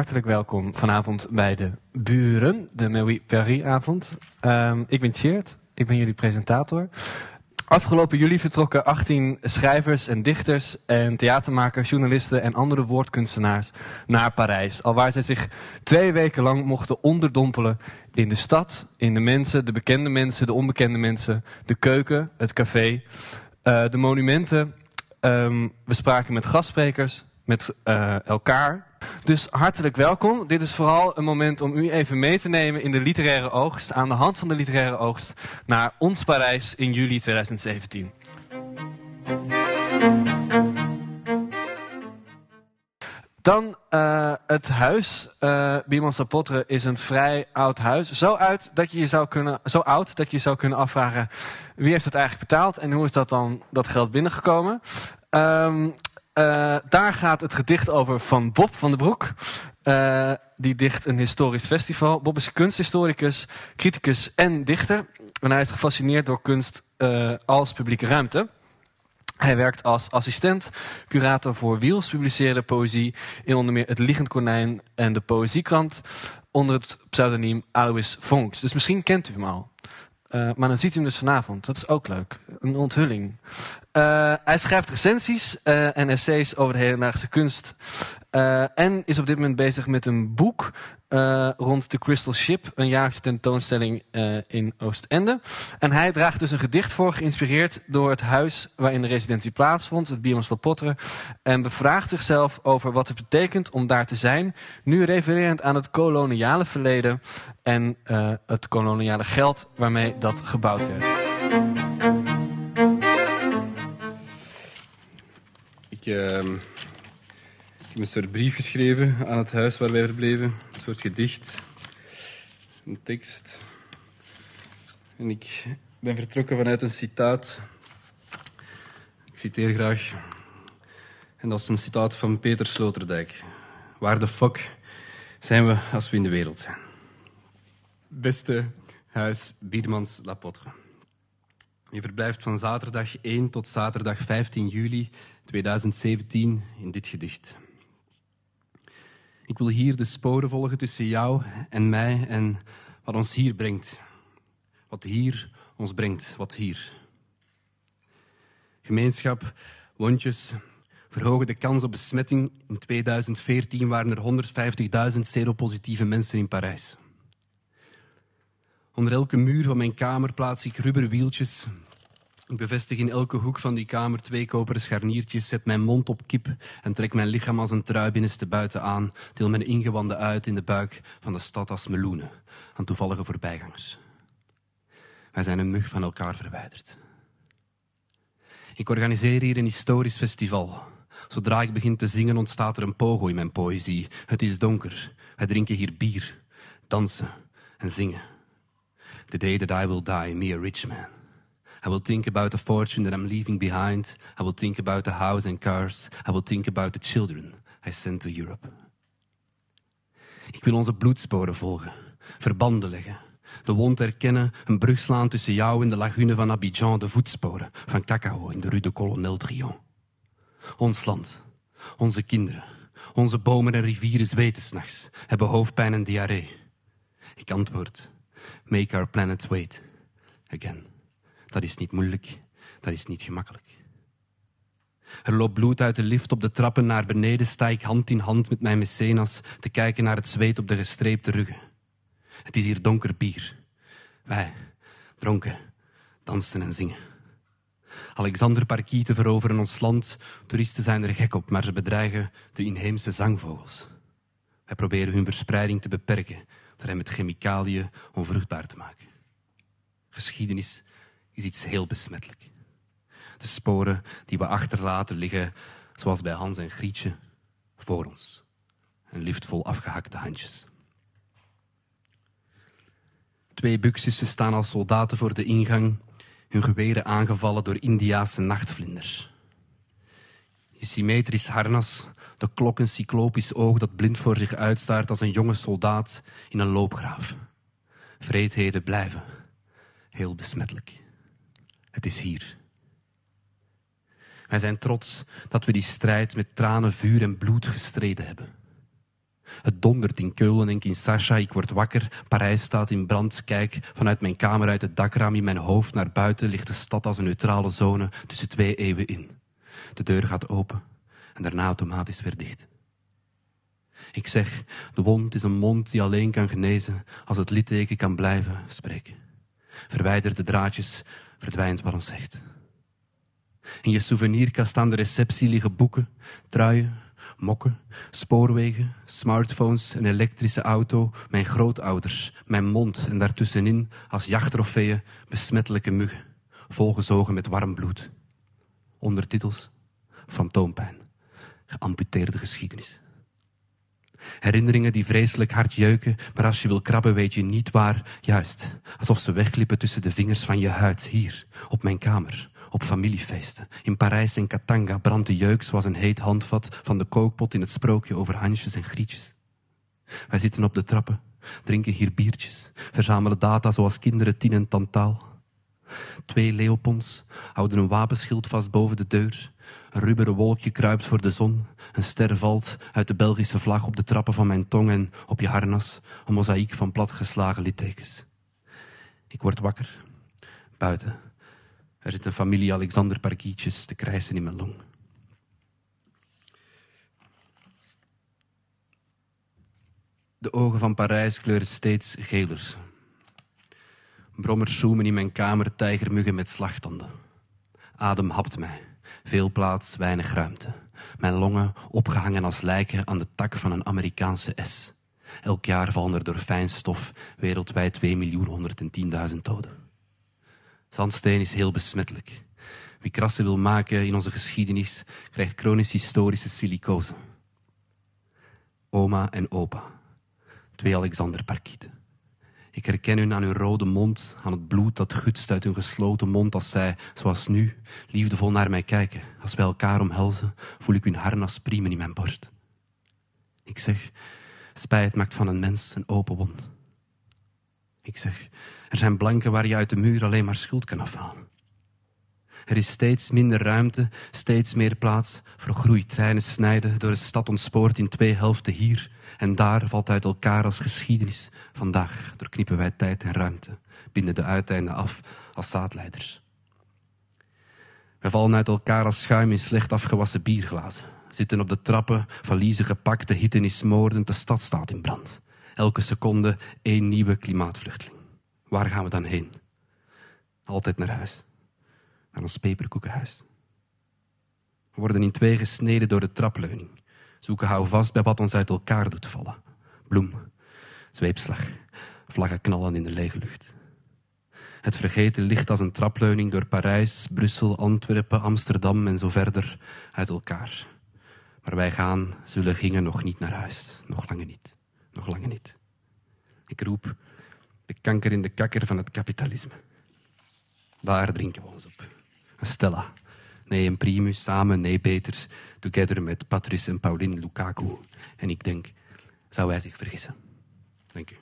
hartelijk welkom vanavond bij de Buren, de Maui Paris avond. Um, ik ben Tjeerd, ik ben jullie presentator. Afgelopen juli vertrokken 18 schrijvers en dichters en theatermakers, journalisten en andere woordkunstenaars naar Parijs. Alwaar zij zich twee weken lang mochten onderdompelen in de stad, in de mensen, de bekende mensen, de onbekende mensen, de keuken, het café, uh, de monumenten. Um, we spraken met gastsprekers, met uh, elkaar. Dus hartelijk welkom. Dit is vooral een moment om u even mee te nemen in de literaire oogst, aan de hand van de literaire oogst, naar ons Parijs in juli 2017. Dan uh, het huis. Uh, Bierman Sapotre is een vrij oud huis. Zo, uit dat je je zou kunnen, zo oud dat je zou kunnen afvragen wie heeft het eigenlijk betaald en hoe is dat dan dat geld binnengekomen. Um, uh, daar gaat het gedicht over van Bob van den Broek. Uh, die dicht een historisch festival. Bob is kunsthistoricus, criticus en dichter. En hij is gefascineerd door kunst uh, als publieke ruimte. Hij werkt als assistent, curator voor Wiels, publiceerde poëzie in onder meer Het Liggend Konijn en de Poëziekrant onder het pseudoniem Alois Vonks. Dus misschien kent u hem al. Uh, maar dan ziet u hem dus vanavond. Dat is ook leuk. Een onthulling. Uh, hij schrijft recensies uh, en essays over de hedendaagse kunst. en is op dit moment bezig met een boek uh, rond de Crystal Ship, een jaarlijkse tentoonstelling uh, in Oostende. En hij draagt dus een gedicht voor, geïnspireerd door het huis waarin de residentie plaatsvond, het Biermans van. En bevraagt zichzelf over wat het betekent om daar te zijn, nu refererend aan het koloniale verleden en uh, het koloniale geld waarmee dat gebouwd werd. Ik ik heb een soort brief geschreven aan het huis waar wij verbleven. Soort gedicht. Een tekst. En ik ben vertrokken vanuit een citaat. Ik citeer graag. En dat is een citaat van Peter Sloterdijk. Waar de fuck zijn we als we in de wereld zijn? Beste huis Biermans Lapotre. Je verblijft van zaterdag 1 tot zaterdag 15 juli 2017 in dit gedicht. Ik wil hier de sporen volgen tussen jou en mij en wat ons hier brengt. Wat hier ons brengt, wat hier. Gemeenschap, wondjes, verhogen de kans op besmetting. In 2014 waren er 150.000 seropositieve mensen in Parijs. Onder elke muur van mijn kamer plaats ik rubberwieltjes ik bevestig in elke hoek van die kamer twee koperen scharniertjes, zet mijn mond op kip en trek mijn lichaam als een trui binnenste buiten aan, deel mijn ingewanden uit in de buik van de stad als meloenen aan toevallige voorbijgangers. Wij zijn een mug van elkaar verwijderd. Ik organiseer hier een historisch festival. Zodra ik begin te zingen ontstaat er een pogo in mijn poëzie. Het is donker. Wij drinken hier bier, dansen en zingen. The day that I will die, me a rich man. I will think about the fortune that I'm leaving behind. I will think about the house and cars. I will think about the children I sent to Europe. Ik wil onze bloedsporen volgen, verbanden leggen, de wond herkennen, een brug slaan tussen jou en de lagune van Abidjan, de voetsporen van cacao in de rue de Colonel Drion. Ons land, onze kinderen, onze bomen en rivieren zweten s'nachts, hebben hoofdpijn en diarree. Ik antwoord, make our planet wait again. Dat is niet moeilijk, dat is niet gemakkelijk. Er loopt bloed uit de lift op de trappen naar beneden, sta ik hand in hand met mijn mecenas te kijken naar het zweet op de gestreepte ruggen. Het is hier donker bier. Wij, dronken, dansen en zingen. Alexander Parkieten veroveren ons land. Toeristen zijn er gek op, maar ze bedreigen de inheemse zangvogels. Wij proberen hun verspreiding te beperken door hen met chemicaliën onvruchtbaar te maken. Geschiedenis is iets heel besmettelijk. De sporen die we achterlaten liggen, zoals bij Hans en Grietje, voor ons. Een lift vol afgehakte handjes. Twee buxussen staan als soldaten voor de ingang, hun geweren aangevallen door Indiaanse nachtvlinders. Je symmetrisch harnas, de klok een cyclopisch oog dat blind voor zich uitstaart als een jonge soldaat in een loopgraaf. Vreedheden blijven heel besmettelijk. Het is hier. Wij zijn trots dat we die strijd met tranen, vuur en bloed gestreden hebben. Het dondert in Keulen en Kinshasa. Ik word wakker. Parijs staat in brand. Kijk vanuit mijn kamer uit het dakraam in mijn hoofd naar buiten ligt de stad als een neutrale zone tussen twee eeuwen in. De deur gaat open en daarna automatisch weer dicht. Ik zeg, de wond is een mond die alleen kan genezen als het litteken kan blijven spreken. Verwijder de draadjes, verdwijnt wat ons zegt. In je souvenirkast aan de receptie liggen boeken, truien, mokken, spoorwegen, smartphones, een elektrische auto, mijn grootouders, mijn mond en daartussenin als jachttrofeeën besmettelijke muggen, volgezogen met warm bloed. Ondertitels Fantoompijn, geamputeerde geschiedenis. Herinneringen die vreselijk hard jeuken, maar als je wil krabben weet je niet waar. Juist, alsof ze wegglippen tussen de vingers van je huid, hier, op mijn kamer, op familiefeesten. In Parijs en Katanga brandt de jeuk zoals een heet handvat van de kookpot in het sprookje over Hansjes en Grietjes. Wij zitten op de trappen, drinken hier biertjes, verzamelen data zoals kinderen tien en tantaal. Twee leopons houden een wapenschild vast boven de deur. Een rubberen wolkje kruipt voor de zon. Een ster valt uit de Belgische vlag op de trappen van mijn tong en op je harnas een mozaïek van platgeslagen littekens. Ik word wakker. Buiten. Er zit een familie Alexander Parkietjes te krijsen in mijn long. De ogen van Parijs kleuren steeds geler. Brommers zoemen in mijn kamer tijgermuggen met slagtanden. Adem hapt mij. Veel plaats, weinig ruimte. Mijn longen opgehangen als lijken aan de tak van een Amerikaanse S. Elk jaar vallen er door fijnstof wereldwijd 2.110.000 doden. Zandsteen is heel besmettelijk. Wie krassen wil maken in onze geschiedenis, krijgt chronisch historische silicose. Oma en opa, twee Alexander Parkieten. Ik herken hun aan hun rode mond, aan het bloed dat gutst uit hun gesloten mond als zij, zoals nu, liefdevol naar mij kijken. Als wij elkaar omhelzen, voel ik hun harnas priemen in mijn borst. Ik zeg, spijt maakt van een mens een open wond. Ik zeg, er zijn blanken waar je uit de muur alleen maar schuld kan afhalen. Er is steeds minder ruimte, steeds meer plaats voor groei. Treinen snijden door de stad ontspoord in twee helften hier en daar valt uit elkaar als geschiedenis. Vandaag doorknippen wij tijd en ruimte, binden de uiteinden af als zaadleiders. We vallen uit elkaar als schuim in slecht afgewassen bierglazen. Zitten op de trappen, valiezen gepakt, de hitte is moordend, de stad staat in brand. Elke seconde één nieuwe klimaatvluchteling. Waar gaan we dan heen? Altijd naar huis. Naar ons peperkoekenhuis. We worden in twee gesneden door de trapleuning. Zoeken hou vast bij wat ons uit elkaar doet vallen. Bloem, zweepslag, vlaggen knallen in de lege lucht. Het vergeten ligt als een trapleuning door Parijs, Brussel, Antwerpen, Amsterdam en zo verder uit elkaar. Maar wij gaan, zullen gingen nog niet naar huis. Nog lange niet. Nog lange niet. Ik roep de kanker in de kakker van het kapitalisme. Daar drinken we ons op. Stella. Nee, een primus, samen, nee, beter. Together met Patrice en Pauline Lukaku. En ik denk, zou hij zich vergissen? Dank u.